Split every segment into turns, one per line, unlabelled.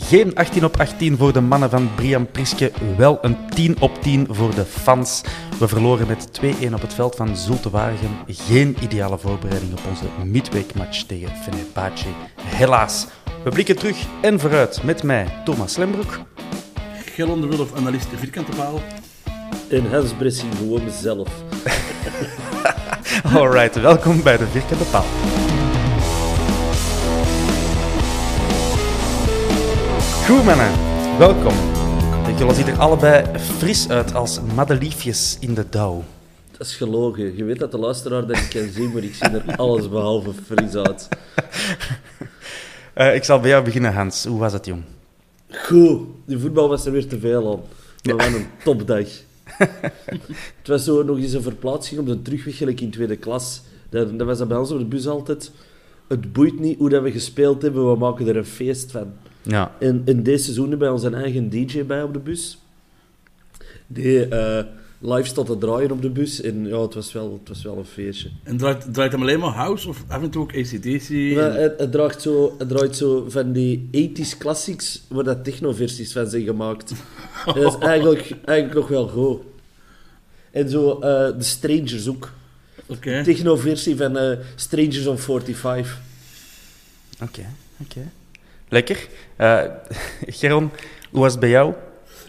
Geen 18 op 18 voor de mannen van Brian Priske, wel een 10 op 10 voor de fans. We verloren met 2-1 op het veld van Zulte Waregem. Geen ideale voorbereiding op onze midweekmatch tegen Fenerbahce. Helaas. We blikken terug en vooruit met mij, Thomas Lembroek.
Gelon de Wulf, analist Vierkante Paal.
En Hans Bressing, gewoon mezelf.
Alright, welkom bij de Vierkante Paal. Goed mannen, welkom. Jullie zien er allebei fris uit als madeliefjes in de dauw.
Dat is gelogen. Je weet dat de luisteraar dat ik kan zien, maar ik zie er alles behalve fris uit.
Uh, ik zal bij jou beginnen, Hans. Hoe was het, jong?
Goed. De voetbal was er weer te veel aan. Maar ja. wel een topdag. het was zo nog eens een verplaatsing op de terugweg, gelijk in tweede klas. Dat, dat was dat bij ons op de bus altijd. Het boeit niet hoe dat we gespeeld hebben, we maken er een feest van.
Ja.
En in deze seizoen hebben wij onze eigen DJ bij op de bus. Die uh, live staat te draaien op de bus. En ja, het was wel, het was wel een feestje.
En draait, draait hem alleen maar house of af en toe ook ACDC?
Ja, het, het, draait zo, het draait zo van die 80s classics, waar dat techno-versies van zijn gemaakt. Dat is eigenlijk, eigenlijk nog wel goed. En zo uh, de Strangers ook.
Okay.
Techno-versie van uh, Strangers on 45.
Oké, okay, oké. Okay. Lekker. Uh, Geron, hoe was het bij jou?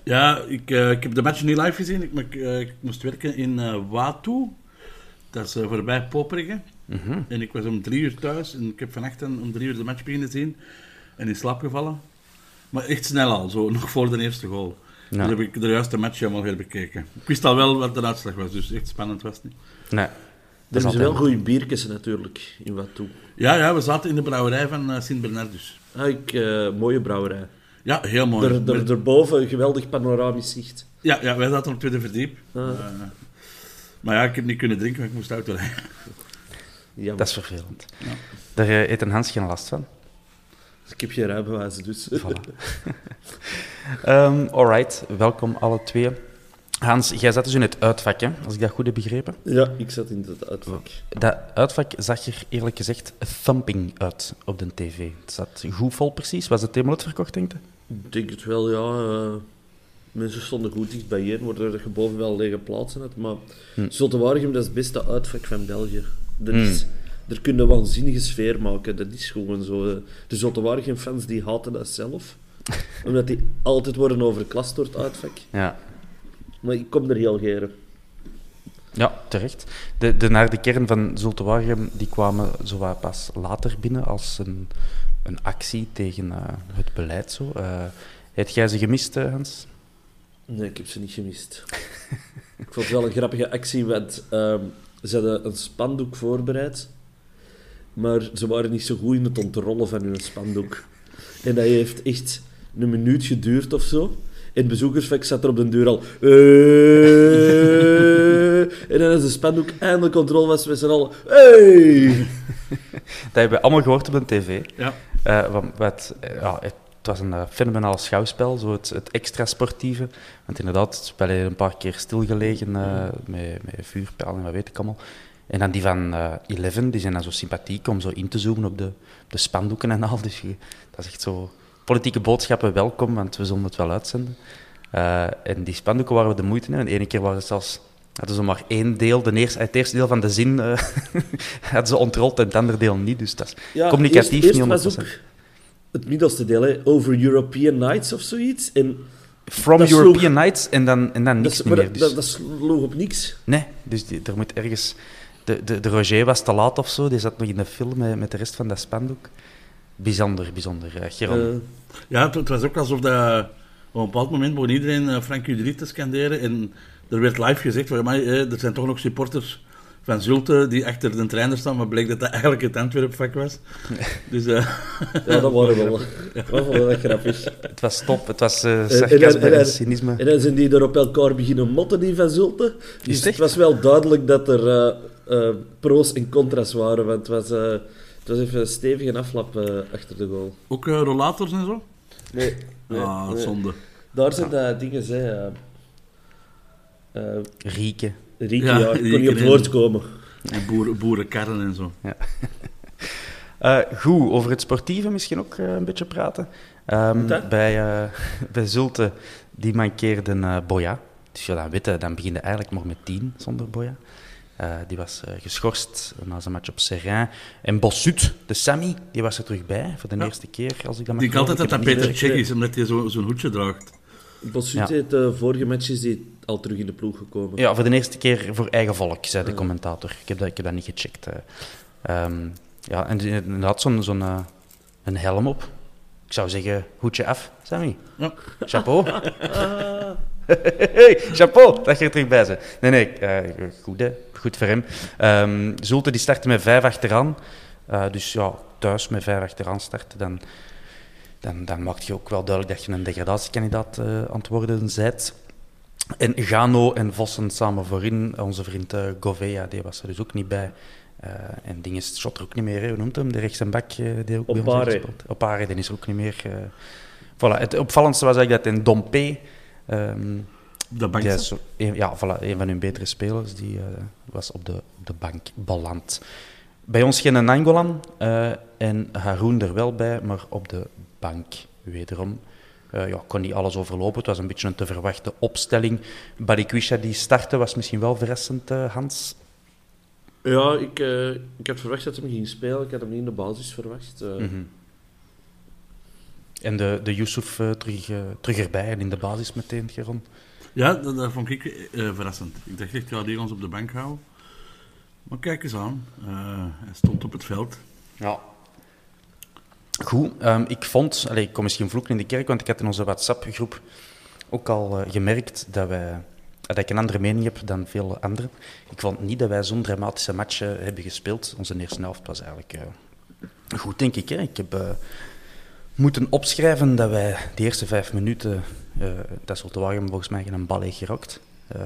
Ja, ik, uh, ik heb de match niet live gezien. Ik, ik, uh, ik moest werken in uh, Watu. Dat is voorbij Poperingen.
Mm -hmm.
En ik was om drie uur thuis. En ik heb vannacht om drie uur de match beginnen zien. En in slaap gevallen. Maar echt snel al, zo, nog voor de eerste goal.
Ja.
Dan heb ik de juiste match helemaal weer bekeken. Ik wist al wel wat de uitslag was, dus echt spannend was het niet.
Nee.
Er zijn wel goede biertjes natuurlijk in Watu.
Ja, ja, we zaten in de brouwerij van uh, Sint-Bernardus.
Ah, ik, uh, mooie brouwerij.
Ja, heel mooi.
Er, er, daarboven een geweldig panoramisch zicht.
Ja, ja wij zaten op het tweede verdiep.
Ah.
Uh, maar ja, ik heb niet kunnen drinken, want ik moest auto rijden.
Ja,
Dat is vervelend.
Ja.
Daar heeft een Hans geen last van.
Ik heb geen rijbewijs, dus.
Voilà. um, alright, welkom alle twee. Hans, jij zat dus in het uitvak, hè? als ik dat goed heb begrepen.
Ja, ik zat in het uitvak.
Dat uitvak zag er eerlijk gezegd thumping uit op de tv. Het zat goed vol precies. Was het helemaal uitverkocht, denk je?
Ik denk het wel, ja. Uh, mensen stonden goed dicht bijeen, waardoor je boven wel lege plaatsen had. Maar
Hm.
Dat is het beste uitvak van België. Dat is, Er kunnen een waanzinnige sfeer maken. Dat is gewoon zo. eh. De Zottewaregem-fans die haten dat zelf. omdat die altijd worden overklast door het uitvak.
Ja.
Maar ik kom er heel geren.
Ja, terecht. De, de naar de kern van Zulte Waregem, die kwamen zo pas later binnen als een, een actie tegen uh, het beleid. Zo. Uh, heb jij ze gemist, uh, Hans?
Nee, ik heb ze niet gemist. ik vond het wel een grappige actie, want um, ze hadden een spandoek voorbereid, maar ze waren niet zo goed in het ontrollen van hun spandoek. En dat heeft echt een minuut geduurd of zo. En het bezoekersvak zat er op de deur al. Uh, en dan als de spandoek eindelijk controle was, met z'n allen. Hey!
dat hebben we allemaal gehoord op de tv.
Ja.
Uh, wat, wat, ja, het was een uh, fenomenaal schouwspel, zo het, het extra sportieve. Want inderdaad, het spel heeft een paar keer stilgelegen uh, met, met vuurpijlen en wat weet ik allemaal. En dan die van eh Eleven, die zijn dan zo sympathiek om zo in te zoomen op de, de spandoeken en al. Dus je- dat is echt zo... Politieke boodschappen welkom, want we zullen het wel uitzenden. Eh, en die spandoeken waren we de moeite. Hè. En de ene keer waren het zelfs... Hadden ze maar één deel, de eerste, het eerste deel van de zin eh, hadden ze ontrold en het andere deel niet. Dus dat is
Ja,
communicatief
eerst, eerst
niet
was
100%.
ook het middelste deel, hè, over European Nights of zoiets. En
From
dat
European
sloeg-
Nights en dan, en dan
dat,
niks
maar
meer. Dus.
dat, dat sloeg op niks.
Nee, dus die, er moet ergens... De, de, de Roger was te laat of zo, die zat nog in de film met, met de rest van dat spandoek. Bijzonder, bijzonder. eh Geron.
Eh,
Ja, het, het was ook alsof dat, op een bepaald moment begon iedereen uh, Frank Udry te scanderen. En er werd live gezegd, van, maar, eh, er zijn toch nog supporters van Zulte die achter de trainer staan, maar bleek dat dat eigenlijk het Antwerpvak was. Dus eh,
ja, dat waren wel. Dat was wel grappig.
Het was top, het was eh
en-
sarcasme
en-
en,
en-
cynisme.
En dan zijn die er op elkaar beginnen motten, die van Zulte. Dus
het echt?
was wel duidelijk dat er eh, eh, pro's en contra's waren, want het was, eh, het was even een stevige aflap eh, achter de goal.
ook eh, rollators en zo.
Nee, nee,
ah,
nee.
zonde.
Daar zijn dat dingen, hè. eh, eh,
Rieke.
Rieke,
Ja,
ja, ik kon niet op woord komen.
En boeren, boerenkarren en zo.
Eh, goed, over het sportieve misschien ook een beetje praten. Ehm, bij, eh, bij Zulte, die mankeerden eh Boya. Dus ja, dan weten, dan begin je eigenlijk maar met tien zonder Boya. Eh, die was eh, geschorst na zijn match op Serrain. En Bossut, de Sammy, die was er terug bij voor de
Ja.
eerste keer, als ik dat mag
Ik denk altijd dat dat Peter Cech is, omdat hij zo- zo'n hoedje draagt.
Bossut
Ja.
heeft de vorige matches die al terug in de ploeg gekomen.
Ja, voor de eerste keer voor eigen volk, zei de commentator. Ik heb dat, ik heb dat niet gecheckt. eh. Ehm, ja, en die- inderdaad zo'n zo'n eh, een helm op. Ik zou zeggen, hoedje af, Sammy.
Ja.
Chapeau. hey, chapeau, dat je er terug bij bent. Nee, nee, eh, goed, hè. Goed voor hem. Ehm Zulte die startte met vijf achteraan. Eh, dus ja, thuis met vijf achteraan starten, dan, dan, dan maakt je ook wel duidelijk dat je een degradatiekandidaat eh aan het worden bent. En Gano en Vossen samen voorin. Onze vriend eh Govea, die was er dus ook niet bij. En ding is shot er ook niet meer, hè. hoe noemt hem? De rechts en bak die ook bij ons
Opare.
gespeeld. Opare, die is er ook niet meer. Voilà. Het opvallendste was eigenlijk dat in Dompe, ehm,
Op de bank.
zo- een, ja, voilà, een van hun betere spelers, die eh, was op de, op de bank beland. Bij ons geen Nangolan eh, en Haroon er wel bij, maar op de bank wederom. Eh ja, kon niet alles overlopen. Het was een beetje een te verwachte opstelling. Balikwisha die startte was misschien wel verrassend, eh, Hans.
Ja, ik, eh, ik had verwacht dat hij ging spelen. Ik had hem niet in de basis verwacht. eh.
Mhm. En de, de Yusuf terug, terug erbij en in de basis meteen, Geron.
Ja, dat, vond ik eh, verrassend. Ik dacht echt, ja, die gaan ons op de bank houden. Maar kijk eens aan. Eh, hij stond op het veld.
Ja. Goed, ehm, ik vond, allez, ik kom misschien vloeken in de kerk, want ik had in onze WhatsApp-groep ook al eh, gemerkt dat, wij, dat ik een andere mening heb dan veel anderen. Ik vond niet dat wij zo'n dramatische match eh, hebben gespeeld. Onze eerste helft was eigenlijk eh, goed, denk ik. Hè. Ik heb eh, moeten opschrijven dat wij de eerste vijf minuten, eh dat is te wagen, volgens mij geen bal heeft gerokt. Eh,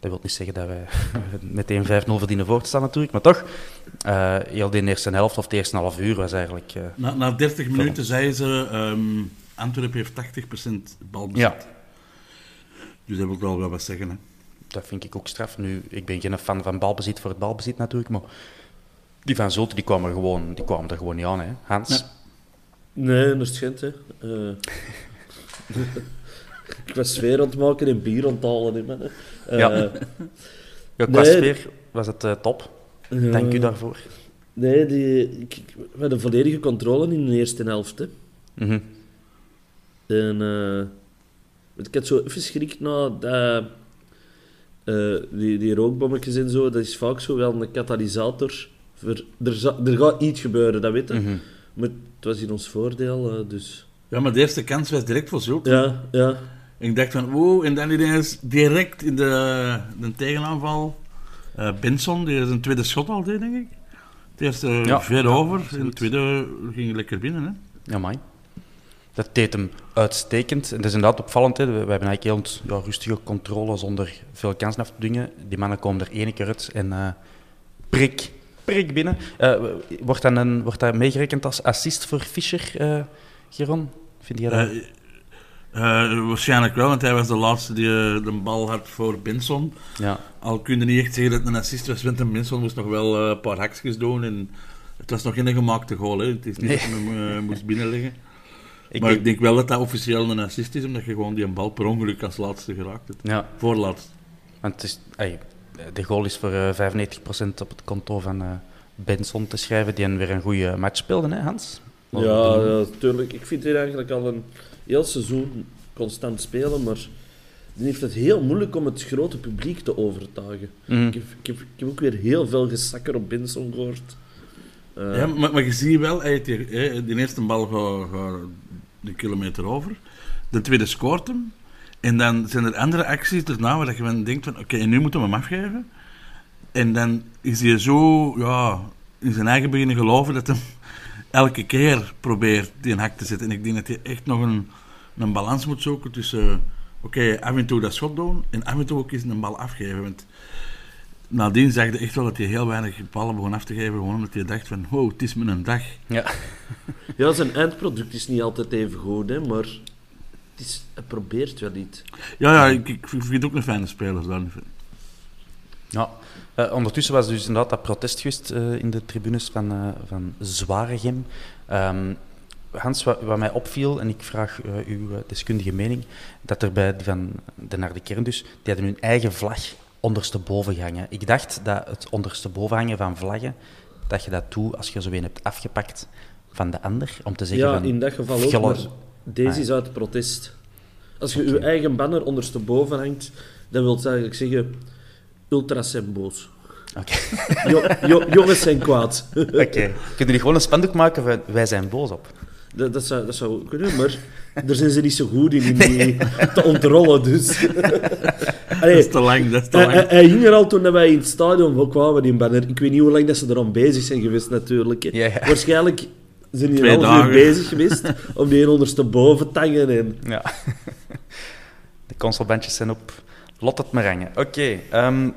dat wil niet zeggen dat wij meteen 5-0 verdienen voor te staan natuurlijk, maar toch. eh heel de eerste helft of de eerste half uur was eigenlijk... eh,
Na, na 30 minuten zeiden ze, ehm Antwerpen heeft 80% balbezit.
ja,
Dus dat wil wel wel wat zeggen. Hè.
dat vind ik ook straf. Nu, ik ben geen fan van balbezit voor het balbezit natuurlijk, maar die van Zulte die kwamen, er gewoon, die kwamen er gewoon niet aan, hè. Hans?
Nee,
dat is Gent, hè. Eh, ik was sfeer aan het maken en bier aan het halen. Eh,
Ja. Ja, qua
Nee.
sfeer was het eh, top. Dank u daarvoor.
Nee, die, ik, ik- we hadden volledige controle in de eerste helft. Hè.
Mhm.
En ik had zo even schrik na dat, die, die rookbommetjes en zo. Dat is vaak zo wel een katalysator. Voor, er, er gaat iets gebeuren, dat weten.
Mhm.
Maar het was in ons voordeel, eh, dus...
Ja, maar de eerste kans was direct voor Zulte.
Ja, ja.
En ik dacht van, wow, en dan ineens direct in de, de tegenaanval. eh Benson, die is een tweede schot al deed, denk ik. Het eerste
Ja.
ver
Ja,
over, en het tweede ging lekker binnen. Hè.
Ja, mooi. Dat deed hem uitstekend. En dat is inderdaad opvallend. Hè. We, we hebben eigenlijk heel ont- ja, rustige controle zonder veel kansen af te dwingen. Die mannen komen er één keer uit en eh, prik, prik binnen. Eh, wordt, dat een, wordt dat meegerekend als assist voor Fischer, eh Geron? Vind jij dat?
Eh, waarschijnlijk wel, want hij was de laatste die de bal had voor Benson.
Ja.
Al kun je niet echt zeggen dat het een assist was, want Benson moest nog wel een paar hakjes doen. En het was nog geen gemaakte goal, hè. het is niet
Nee.
dat hij hem moest binnenleggen.
Ik
maar
denk-
ik denk wel dat dat officieel een assist is, omdat je gewoon die bal per ongeluk als laatste geraakt hebt.
Ja,
Voorlaatst.
want het is, de goal is voor eh 95% op het konto van eh Benson te schrijven, die een weer een goede match speelde, hè, Hans?
Ja, ja, tuurlijk. Ik vind hij eigenlijk al een heel seizoen constant spelen, maar die heeft het heel moeilijk om het grote publiek te overtuigen.
Mhm.
Ik, heb, ik, heb, ik heb ook weer heel veel gesakker op Benson gehoord. Eh,
Ja, maar, maar je ziet wel, hij heeft die, hè, die eerste bal gaat gaat de kilometer over. De tweede scoort hem. En dan zijn er andere acties daarna waar je van denkt van, oké, nu moeten we hem afgeven. En dan is hij zo, ja, in zijn eigen beginnen geloven dat hij elke keer probeert die een hak te zetten. En ik denk dat hij echt nog een, een balans moet zoeken tussen, oké, af en toe dat schot doen en af en toe ook eens een bal afgeven. Want nadien zag je echt wel dat hij heel weinig ballen begon af te geven, gewoon omdat hij dacht van, wow, het is me een dag.
Ja.
ja, zijn eindproduct is niet altijd even goed, hè, maar het is, probeert wel iets.
Ja, ja, ik, ik vind het ook een fijne speler. Daar.
Ja. Eh, ondertussen was dus inderdaad dat protest geweest eh, in de tribunes van, eh van Zwaregem. Ehm, Hans, wat, wat mij opviel, en ik vraag uw deskundige mening, dat er bij die van de Naar de Kern dus, die hadden hun eigen vlag ondersteboven gehangen. Ik dacht dat het ondersteboven hangen van vlaggen, dat je dat doet als je zo een hebt afgepakt van de ander, om te zeggen
Ja,
van...
in dat geval ook, deze
Ah,
is uit protest. Als je je eigen banner ondersteboven hangt, dan wil het eigenlijk zeggen, ultras zijn boos.
Oké,
Jo- jo- jongens zijn kwaad.
Oké. Kunnen jullie gewoon een spandoek maken van wij zijn boos op?
Dat, dat, zou, dat zou kunnen, maar daar zijn ze niet zo goed in, in die te ontrollen. Dus.
Dat is te lang, dat is te
hij,
lang.
hij- hij hing er al toen wij in het stadion kwamen, die banner. Ik weet niet hoe lang dat ze er aan bezig zijn geweest, natuurlijk. hè.
Ja, ja.
Waarschijnlijk zijn
Twee
een half uur bezig geweest om die ondersteboven te hangen. En...
Ja. De consolbandjes zijn op. Lot het maar hangen. Oké. ehm,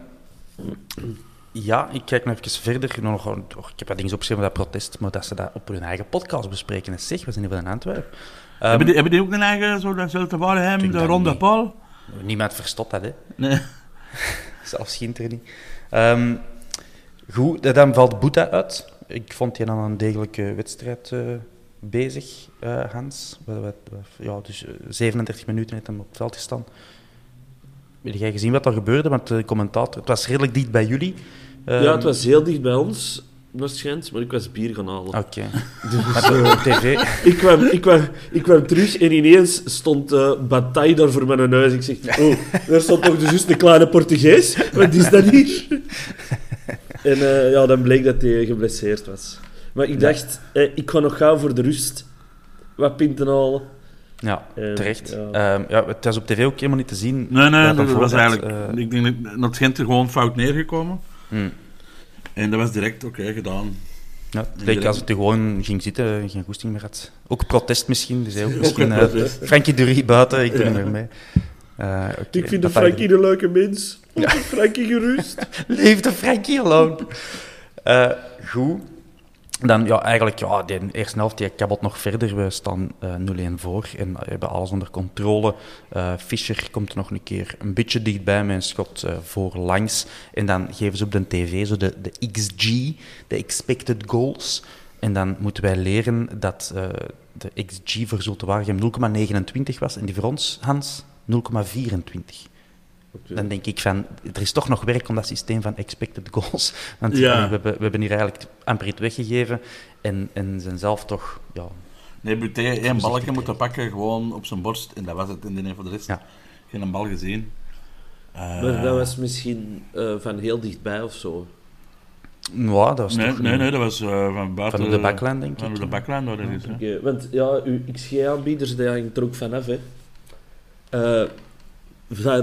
ja, ik kijk nog even verder. Nog, oh, ik heb wat dingen opgeschreven dat protest, maar dat ze dat op hun eigen podcast bespreken. En zeg, we zijn hier van Antwerpen. Ehm,
hebben, die, hebben die ook een eigen, zo dat Zulte de
dat
Ronde
niet.
Paul?
Niemand verstopt dat, hè.
Nee.
Zelfs Ginter niet. Ehm, goed, dan valt Boeta uit. Ik vond hij aan een degelijke wedstrijd eh, bezig, eh, Hans. Wat- wat- ja, dus eh, 37 minuten heeft hem op het veld gestaan. Heb jij gezien wat er gebeurde? Want de commentator... Het was redelijk dicht bij jullie. Ehm,
Ja, het was heel dicht bij ons, waarschijnlijk, maar ik was bier gaan halen.
Oké. Maar op tv...
Ik, kwam, ik, kwam, ik kwam terug en ineens stond eh Bataille daar voor mijn neus. Ik zeg, oh, daar stond toch dus juist een kleine Portugees? Wat is dat hier? En eh, ja, dan bleek dat hij geblesseerd was. Maar ik dacht, eh, ik ga nog gaan voor de rust. Wat pinten halen.
Ja,
Eh,
terecht.
ja.
Ehm, ja, het was op tv ook helemaal niet te zien.
Nee, nee, dat was eigenlijk...
Eh,
ik denk dat, Gent er gewoon fout neergekomen.
hmm.
En dat was direct, oké, gedaan.
Ja, het leek als het er gewoon ging zitten, geen goesting meer had. Ook protest misschien, dus hij ook misschien...
protest.
Frankie Dury buiten, ik doe hem er mee. Eh,
Ik vind de Frankie een leuke mens. De Frankie gerust.
Leef de Frankie alone. Eh, goed. Dan, ja, eigenlijk, ja, de eerste helft die kabbelt nog verder. We staan eh 0-1 voor en we hebben alles onder controle. Eh, Fischer komt er nog een keer een beetje dichtbij met een schot eh, voorlangs. En dan geven ze op de tv zo de, de XG, de expected goals. En dan moeten wij leren dat de XG voor Zulte Waregem 0,29 was en die voor ons, Hans, 0,24 dan denk ik van, er is toch nog werk om dat systeem van expected goals. Want
Ja.
we, hebben, we hebben hier eigenlijk amper iets weggegeven en, en zijn zelf toch, ja,
Nee, Buté één balkje moeten pakken, gewoon op zijn borst. En dat was het in de een voor de rest.
Ja.
Geen bal gezien. Eh,
Maar dat was misschien eh, van heel dichtbij of zo.
ja dat was
Nee,
toch
nee,
een-
nee, dat was eh, van buiten...
van de backline, denk
Van
ik.
de backline, waar dat is. hè.
Oké, want ja, uw XG-aanbieders, daar hangt er ook vanaf, hè. Eh,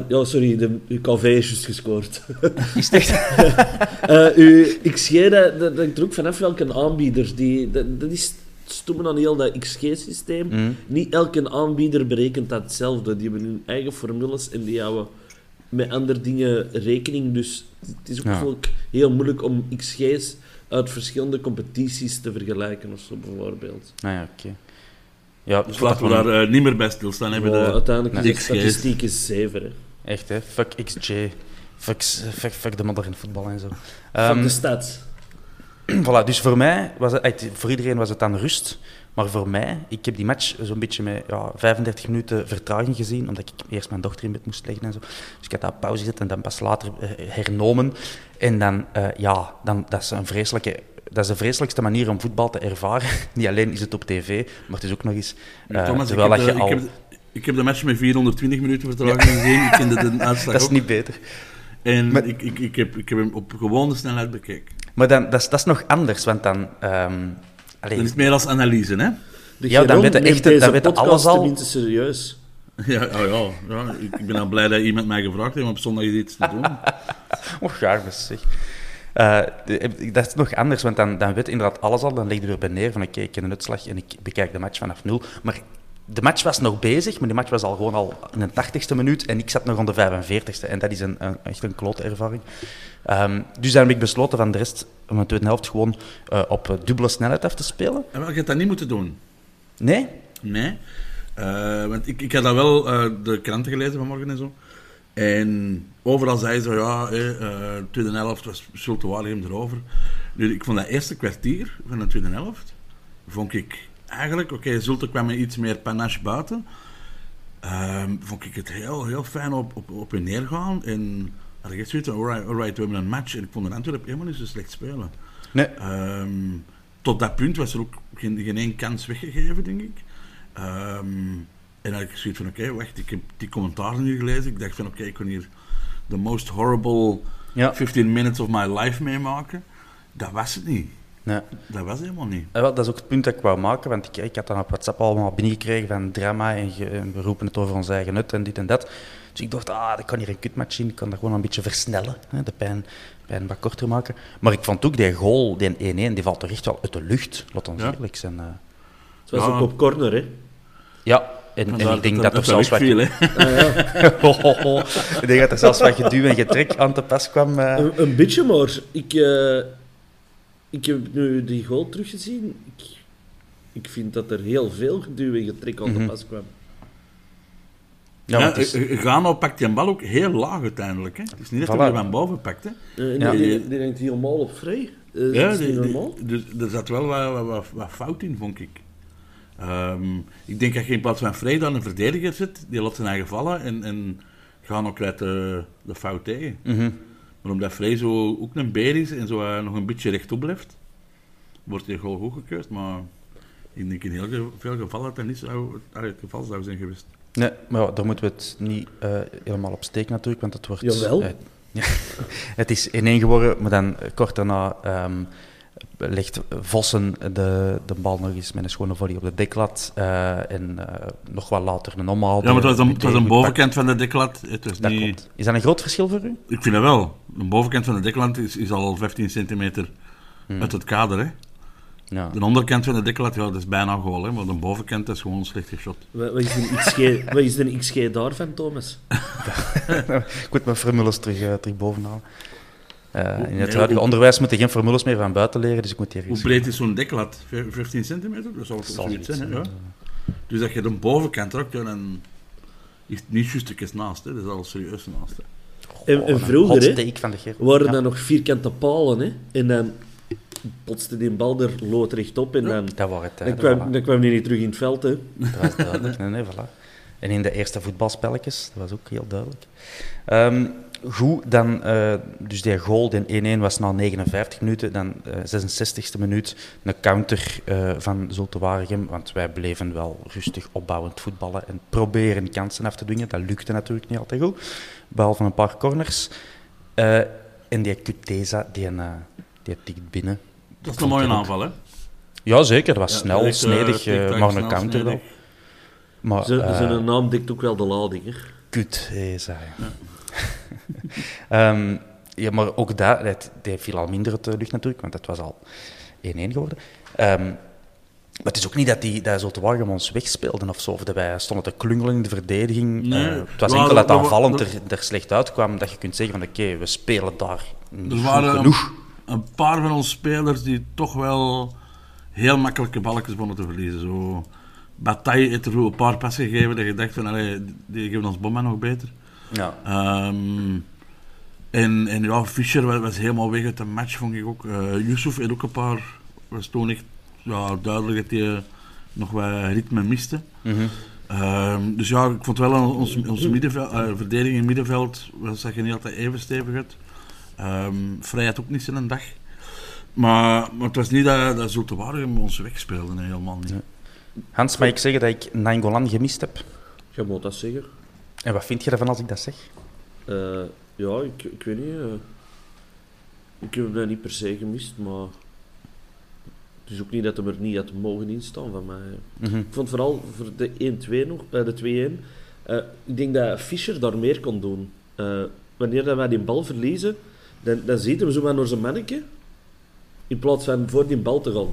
ja, sorry, de, uw KV is juist gescoord.
Is echt?
Eh uw XG, dat, dat hangt er ook vanaf welke aanbieder. Die, dat, dat is stoemen aan heel dat XG-systeem.
Mm.
Niet elke aanbieder berekent dat hetzelfde. Die hebben hun eigen formules en die houden met andere dingen rekening. Dus het is ook
Ja.
heel moeilijk om XG's uit verschillende competities te vergelijken of zo, bijvoorbeeld.
Nou ja, oké. Ja,
Dus laten we daar eh, niet meer bij stilstaan. Hebben de
uiteindelijk is de statistiek is 7. Hè.
Echt, hè? Fuck XJ. Fuck, fuck, fuck de modern voetbal en zo.
Van
Ehm,
de stats.
voilà, dus voor mij was het, voor iedereen was het dan rust. Maar voor mij, ik heb die match zo'n beetje met ja, 35 minuten vertraging gezien, omdat ik eerst mijn dochter in bed moest leggen en zo. Dus ik had dat op pauze gezet en dan pas later eh, hernomen. En dan, eh, ja, dan, dat is een vreselijke... Dat is de vreselijkste manier om voetbal te ervaren. Niet alleen is het op tv, maar het is ook nog eens... eh,
Thomas,
terwijl
ik,
dat
heb
je
de,
al...
ik, heb, de- ik heb de match met 420 minuten vertraging gezien. Ik kende de uitslag
dat is
ook.
niet beter.
En
Maar-
ik, ik, ik, heb, ik heb hem op gewone snelheid bekeken.
Maar dan, dat, is, dat is nog anders, want dan... ehm
Dat is meer als analyse, hè?
De
Ja, dan weten echt- dan weten alles al.
tenminste serieus.
Ja, oh ja, ja. Ik, ben al blij dat iemand mij gevraagd heeft om op zondag iets te doen.
Oh, gaarmes, zeg. Eh, de- dat is nog anders, want dan, dan weet inderdaad alles al. Dan leg je erbij neer van, oké, ik ken een uitslag en ik bekijk de match vanaf nul. Maar de match was nog bezig, maar de match was al gewoon al in de 80ste minuut en ik zat nog aan de 45ste. En dat is een, een, echt een klote ervaring. Ehm, dus dan heb ik besloten van de rest van de tweede helft gewoon eh, op dubbele snelheid af te spelen.
En je hebt dat niet moeten doen.
Nee?
Nee. Eh, want ik, ik had dat wel de kranten gelezen vanmorgen en zo. En overal zei ze, ja, eh, eh, tweede helft was Zulte Waregem erover. Nu, ik vond dat eerste kwartier van de tweede helft, vond ik eigenlijk, oké, Zulte kwam met iets meer panache buiten. Ehm, vond ik het heel, heel fijn op, op, op en neer gaan. En had ik echt zoiets van, alright, alright, we hebben een match. En ik vond de Antwerpen helemaal niet zo slecht spelen.
Nee.
Ehm, tot dat punt was er ook geen, geen één kans weggegeven, denk ik. Ehm, en dan had ik zoiets van, oké, wacht, ik heb die commentaren nu gelezen. Ik dacht van, oké, ik kan hier the most horrible
Ja.
15 minutes of my life meemaken. Dat was het niet.
nee.
Dat was helemaal niet.
Eh, wel, dat is ook het punt dat ik wou maken, want ik, ik had dan op WhatsApp allemaal binnengekregen van drama en, ge- en we roepen het over ons eigen nut en dit en dat. Dus ik dacht, ah, ik kan hier een kutmatch zien, ik kan dat gewoon een beetje versnellen, hè, de pijn, pijn wat korter maken. Maar ik vond ook die goal, die 1-1, die valt toch echt wel uit de lucht, laat ons
Ja.
eerlijk zijn. eh.
Het was
Ja.
ook op corner, hè.
ja, en, en ik denk dat, er zelfs wat... ik denk dat er zelfs wat geduw en getrek aan te pas kwam. eh.
Een, een beetje, maar ik, eh, ik heb nu die goal teruggezien. Ik, ik vind dat er heel veel geduw en getrek aan
Mhm.
de pas kwam.
Ja,
Ja,
is-
eh, Gano pakt die bal ook heel laag uiteindelijk. Hè. Het is niet dat
Voilà.
hij hem van boven pakt. Hè.
Ja.
die, die, die denkt helemaal op vrij.
Ja,
dat is
die-
niet
die-
normaal.
dus er zat wel wat, wat, wat fout in, vond ik. Ehm, ik denk dat je in plaats van Vrij dan een verdediger zit, die laat zijn eigen vallen en, en gaan ook uit de, de fout tegen.
Mhm.
Maar omdat Vrij zo ook een beer is en zo eh, nog een beetje rechtop blijft, wordt hij gewoon goedgekeurd. Maar ik denk in heel ge- veel gevallen dat dat niet zou, het geval zou zijn geweest.
Nee, maar ja, daar moeten we het niet eh, helemaal op steken natuurlijk, want het wordt...
Jawel.
eh, ja, het is 1-1 geworden, maar dan kort daarna ehm, legt Vossen de, de bal nog eens met een schone volley op de deklat. eh, en eh, nog wat later een omhaal.
Ja, maar het was een, het was een bovenkant van de deklat. Het was.
Dat
niet...
Is dat een groot verschil voor u?
Ik vind dat wel. De bovenkant van de deklat is, is al 15 centimeter
Hmm.
uit het kader. Hè.
Ja.
De onderkant van de deklat, ja, dat is bijna goal. Hè, maar de bovenkant is gewoon slecht geschot.
Wat, wat is een XG, wat is een XG daarvan, Thomas?
ik moet mijn formules terug, eh, terug bovenhalen. Eh, in het
nee,
huidige
hoe-
onderwijs moet je geen formules meer van buiten leren, dus ik moet hier
Hoe breed is zo'n deklat? Vijf- 15 centimeter? Dat zou het
zal
zoiets zijn. Ja. Dus dat je de bovenkant trekt, dan is het niet juist naast. Hè. Dat is al serieus naast. Hè.
En, en
een
vroeger, hè, waren
Ja.
dan nog vierkante palen, hè. En dan potste die bal er loodrecht op en dan,
Dat waren het.
dan, kwam, dan kwam die niet terug in het veld, hè.
Dat was duidelijk. Nee, nee, voilà. En in de eerste voetbalspelletjes, dat was ook heel duidelijk. Ehm, goed, dan, eh, dus die goal, die 1-1 was na 59 minuten. Dan eh 66e minuut een counter eh, van Zulte Waregem. Want wij bleven wel rustig opbouwend voetballen en proberen kansen af te dwingen. Dat lukte natuurlijk niet altijd goed, behalve een paar corners. Eh, en die Cuteza, die, die tikt binnen.
Dat is een mooie aanval, hè?
Ja, zeker. Dat was
Ja,
snel,
direct,
snedig, eh, maar een counter wel. Maar,
Zijn zijn naam dekt ook wel de lading, hè.
Kut, eh, Ehm, ja, maar ook dat, het, die viel al minder uit de lucht natuurlijk, want het was al 1-1 geworden. Ehm, maar het is ook niet dat, die, dat Zulte Waregem ons wegspeelden of zo, of dat wij stonden te klungelen in de verdediging.
Nee.
Eh, het was enkel dat
dat-
aanvallend
dat-
er, er slecht uitkwam, dat je kunt zeggen van oké, we spelen daar niet
Er waren
genoeg.
een paar van onze spelers die toch wel heel makkelijke balletjes begonnen te verliezen. Zo Bataille heeft er een paar passen gegeven dat je dacht van, allee, die geven ons Bomma nog beter.
Ja.
Ehm, en, en ja, Fischer was, was helemaal weg uit de match, vond ik ook. Eh Yusuf heeft ook een paar, was toen echt ja, duidelijk dat hij nog wat ritme miste.
Mhm.
Ehm, dus ja, ik vond wel aan ons, ons middenveld, eh, verdediging in het middenveld was dat je niet altijd even stevig uit. Ehm Vrijheid ook niet zijn dag. Maar, maar het was niet dat, dat Zulte Waregem ons wegspeelde, nee, helemaal niet.
Hans, mag ik zeggen dat ik Nainggolan gemist heb?
Je moet dat zeggen.
En wat vind je ervan als ik dat zeg?
Eh, ja, ik, ik weet niet. eh. ik heb hem niet per se gemist, maar... Het is ook niet dat hem er niet had mogen instaan van mij.
Mhm.
Ik vond vooral voor de 1-2 nog, bij de 2-1... eh, ik denk dat Fischer daar meer kon doen. Eh, wanneer dat wij die bal verliezen, dan, dan ziet hem zo maar door zijn manneke, in plaats van voor die bal te gaan.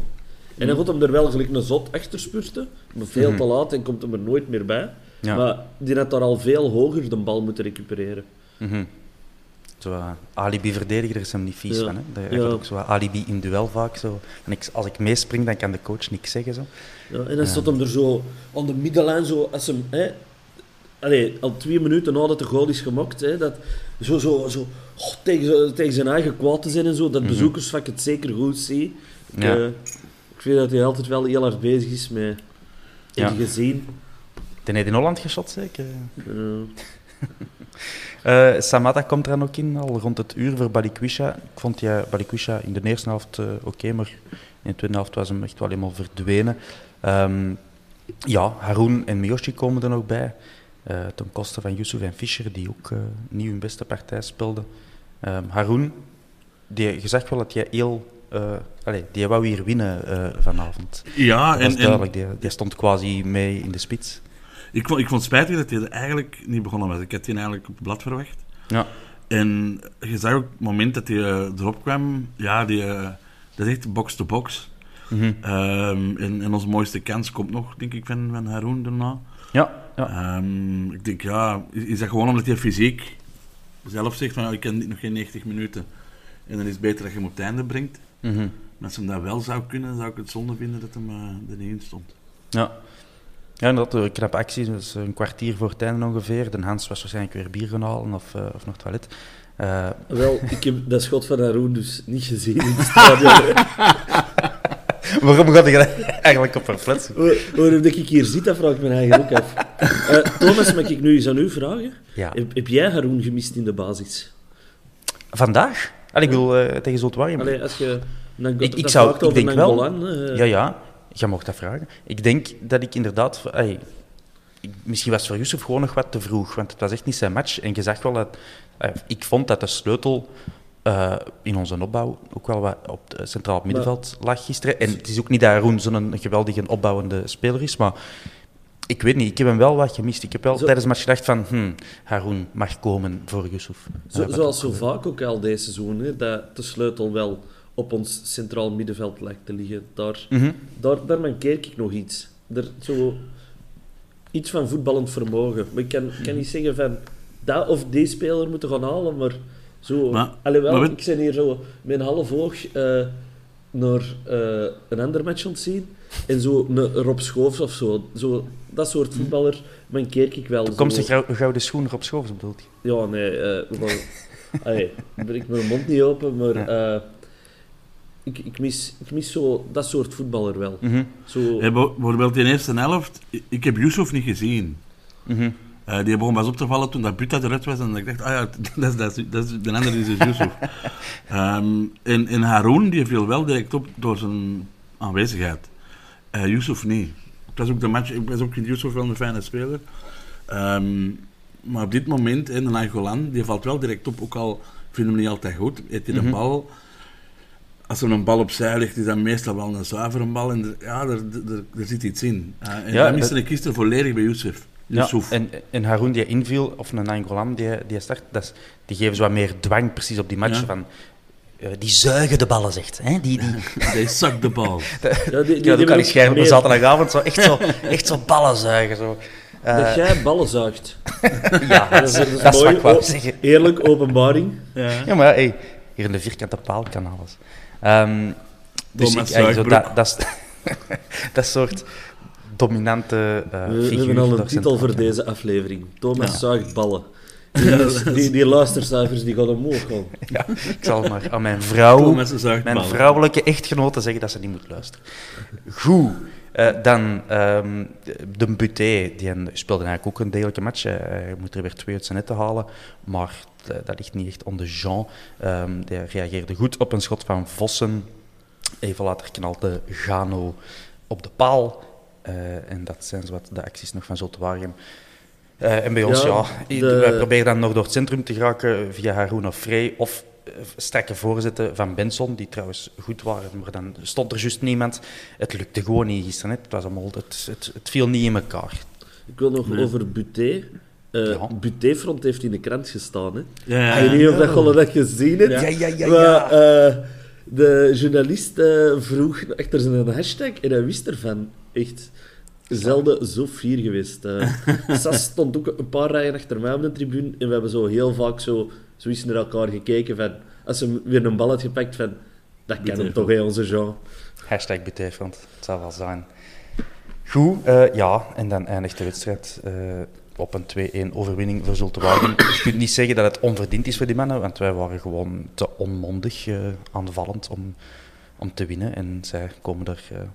En dan gaat hem er wel gelijk een zot achter spurten, maar veel
Mhm.
te laat en komt hem er nooit meer bij.
Ja.
Maar die had daar al veel hoger de bal moeten recupereren.
Mhm. Zo, eh, alibi-verdediger is hem niet vies
Ja.
van. Hè? Dat
Ja.
ook zo wat alibi in duel vaak. Zo. En ik, als ik meespring, dan kan de coach niks zeggen. Zo.
Ja, en dan stond hem er zo aan de middenlijn, zo, als hem, hè, allee, al twee minuten nadat de goal is gemaakt, hè, dat, zo, zo, zo oh, tegen, tegen zijn eigen kwaad te zijn en zo, dat bezoekersvak het zeker goed ziet. Ik.
Ja.
eh, ik vind dat hij altijd wel heel hard bezig is met
Ja.
gezien.
Ten heeft in Holland geschot, zeker.
Eh,
Eh Samata komt er dan ook in, al rond het uur voor Balikwisha. Ik vond ja, Balikwisha in de eerste helft eh, oké, maar in de tweede helft was hem echt wel helemaal verdwenen. Ehm, ja, Haroun en Miyoshi komen er nog bij. eh, ten koste van Yusuf en Fischer, die ook niet hun beste partij speelden. Ehm Haroun, die, je zag wel dat hij heel... eh allee, die wou hier winnen vanavond.
Ja,
Dat
en
duidelijk, die, die stond quasi mee in de spits.
Ik, vond, ik vond het spijtig dat hij er eigenlijk niet begonnen was. Ik had die eigenlijk op het blad verwacht.
Ja.
En je zag ook het moment dat hij eh, erop kwam, ja, die, eh, dat is echt box-to-box.
Mhm.
Ehm, en, en onze mooiste kans komt nog, denk ik, van, van Haroun daarna.
Ja, ja.
Ehm, ik denk, ja, is, is dat gewoon omdat hij fysiek zelf zegt van, ja, ik ken nog geen 90 minuten. En dan is het beter dat je hem op het einde brengt.
Mhm.
Maar als hem dat wel zou kunnen, zou ik het zonde vinden dat hem eh, er niet in stond.
Ja. Ja, inderdaad, een knappe actie. Dus een kwartier voor het einde ongeveer. De Hans was waarschijnlijk weer bier gaan halen of, eh, of nog toilet. Eh,
wel, ik heb dat schot van Haroun dus niet gezien in het stadion.
waarom gaat dat eigenlijk op verplaatsen?
Waar- Waarom dat ik hier zit, dat vraag ik me eigenlijk ook af. Eh, Thomas, mag ik nu eens aan u vragen?
Ja.
Heb, heb jij Haroun gemist in de basis?
Vandaag? Allee, ik wil tegen Zolt Warm.
Allee, als je... Dan,
Ik- ik
dat
zou- ik denk wel- Ja, ja. Je mocht dat vragen. Ik denk dat ik inderdaad... misschien was voor Yusuf gewoon nog wat te vroeg, want het was echt niet zijn match. En je zag wel dat... eh, ik vond dat de sleutel eh, in onze opbouw ook wel wat op het centraal middenveld lag gisteren. En het is ook niet dat Haroun zo'n geweldige opbouwende speler is, maar... Ik weet niet, ik heb hem wel wat gemist. Ik heb wel
Zo-
tijdens de match gedacht van... Hmm, Haroun mag komen voor Yusuf.
Zo, zoals zo vaak ook al deze seizoen, hè, dat de sleutel wel op ons centraal middenveld lijkt te liggen. Daar,
mhm.
daar, daar mankeer ik nog iets. Er, zo, iets van voetballend vermogen. Maar ik kan, ik kan niet zeggen van dat of die speler moeten gaan halen, maar zo...
Maar-
alhoewel,
maar
ik ben hier zo met een half oog eh, naar eh, een ander match aan het zien. En zo een Rob Schoofs of zo. zo dat soort voetballer mankeer ik wel. Zo.
gou- gouden schoen op Schoofs bedoelt hij.
Ja, nee, eh maar, allee, ik breek mijn mond niet open, maar
Ja.
Ik, ik, mis, ik mis zo dat soort voetballer wel.
Mhm,
Zo,
Hey, bijvoorbeeld in de eerste helft, ik- heb Yusuf niet gezien.
mhm.
Eh, die begon pas op te vallen toen dat Buta eruit was. En ik dacht, ah ja, dat is, dat is, dat is, de andere is dus Yusuf. Ehm, en, en Haroun, die viel wel direct op door zijn aanwezigheid. Eh Yusuf niet. Het was ook de match, ik was ook in Yusuf wel een fijne speler. Ehm, maar op dit moment, en de Angolan, die valt wel direct op. Ook al vind hem niet altijd goed. Heeft hij de
Mhm.
bal... Als er een bal opzij ligt, is dat meestal wel een zuivere bal. En er, ja, er, er, er zit iets in. Eh, en
Ja,
dat miste
dat-
ik gisteren volledig bij Yusuf.
Ja, en, en Haroun die inviel, of een Angolan die, die start, dat is, die geven zo wat meer dwang precies op die match.
Ja.
Van, eh, die zuigen de ballen, zegt. Hè? Die, die,
zakt de bal.
ja, die,
ik
die
had ook
hebben
al eens scherp op
meer-
zaterdagavond, zo, echt, zo, echt zo ballen zuigen. Zo. Eh,
Dat jij ballen zuigt.
ja, dat is,
dat is
dat is wat
mooi.
ik wou zeggen.
Eerlijk, openbaring.
Ja.
Ja, maar hey, hier in de vierkante paal kan alles. Ehm, dus ik, zo, dat, dat, is, dat soort dominante uh,
we,
figuur.
We hebben al een titel voor deze aflevering. Thomas
Ja.
zuigt ballen. Die, die, die luistercijfers die gaan omhoog gaan.
Ja, ik zal maar aan mijn vrouw, mijn vrouwelijke echtgenote zeggen dat ze niet moet luisteren. Goed. Eh, dan ehm, de Buté, die speelde eigenlijk ook een degelijke match. Eh, Hij moet er weer twee uit zijn net te halen, maar eh, dat ligt niet echt onder Jean. Ehm die reageerde goed op een schot van Vossen. Even later knalde Gano op de paal. Eh, en dat zijn zowat de acties nog van Zoltewaargem. Eh en bij ons,
Ja,
ja,
de-
wij proberen dan nog door het centrum te geraken via Haroun of Frey of eh, strakke voorzetten van Benson, die trouwens goed waren, maar dan stond er juist niemand. Het lukte gewoon niet gisteren. hè. Het, was allemaal, het, het, het viel niet in elkaar.
Ik wil nog
Nee.
over Buté. Eh
Ja.
Buté-front heeft in de krant gestaan. Hè.
Ja, ja,
Ik weet niet of dat je dat gezien hebt.
Ja, ja, ja,
Maar, eh, de journalist eh, vroeg achter zijn hashtag en hij wist ervan. Echt zelden zo fier geweest. eh. Sas stond ook een paar rijen achter mij op de tribune en we hebben zo heel vaak zo, zo eens naar elkaar gekeken van... Als hij weer een bal had gepakt van... Dat kan hem toch, hè, onze Jean.
Hashtag betreffend, het zal wel zijn. Goed, eh, ja, en dan eindigt de wedstrijd eh, op een 2-1 overwinning voor Zulte Waregem. Je kunt niet zeggen dat het onverdiend is voor die mannen, want wij waren gewoon te onmondig eh, aanvallend om, om te winnen. En zij komen er een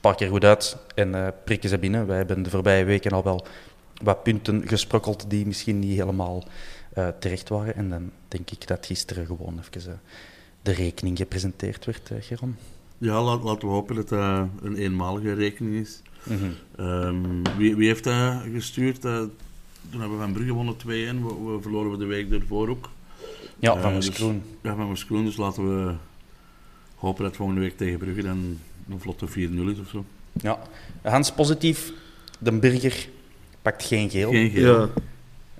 paar keer goed uit en prikken ze binnen. Wij hebben de voorbije weken al wel wat punten gesprokkeld die misschien niet helemaal eh, terecht waren. En dan denk ik dat gisteren gewoon even eh, de rekening gepresenteerd werd, eh Geron.
Ja, laat, laten we hopen dat dat een eenmalige rekening is.
Mhm.
Ehm, wie, wie heeft dat gestuurd? Toen hebben we van Brugge gewonnen 2-1. We, we verloren we de week ervoor ook.
Ja, van
dus-
Moeskroen.
Ja, van Moeskroen. Dus laten we hopen dat volgende week tegen Brugge dan een vlotte 4-0 is of zo.
Ja. Hans positief. De Burger pakt geen geel.
Geen geel.
Ja.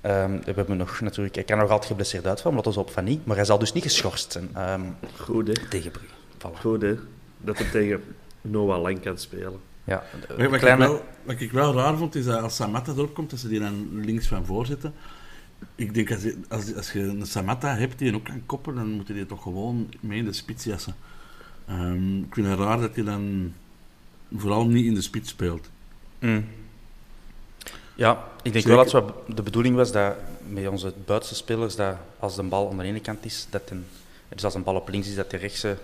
Ehm, we hebben nog natuurlijk, hij kan nog altijd geblesseerd uitvallen, maar dat is op van niet. Maar hij zal dus niet geschorst zijn ehm,
Goed, hè.
tegen Brugge. Voilà.
Goed, hè. Dat hij tegen Noah Lang kan spelen.
Ja, de-
Wat, wat
kleine-
ik wel, wat ik wel raar vond, is dat als Samatta erop komt, dat ze die dan links van voor zetten. Ik denk, als je, als, als je een Samatta hebt die je ook kan koppen, dan moet je die toch gewoon mee in de spits jassen. Ehm, ik vind het raar dat hij dan vooral niet in de spits speelt.
Mm. Ja, ik denk
Zeker.
wel dat het wat de bedoeling was dat met onze buitenste spelers, dat als de bal aan de ene kant is, dat een, dus als een bal op links is, dat de rechtse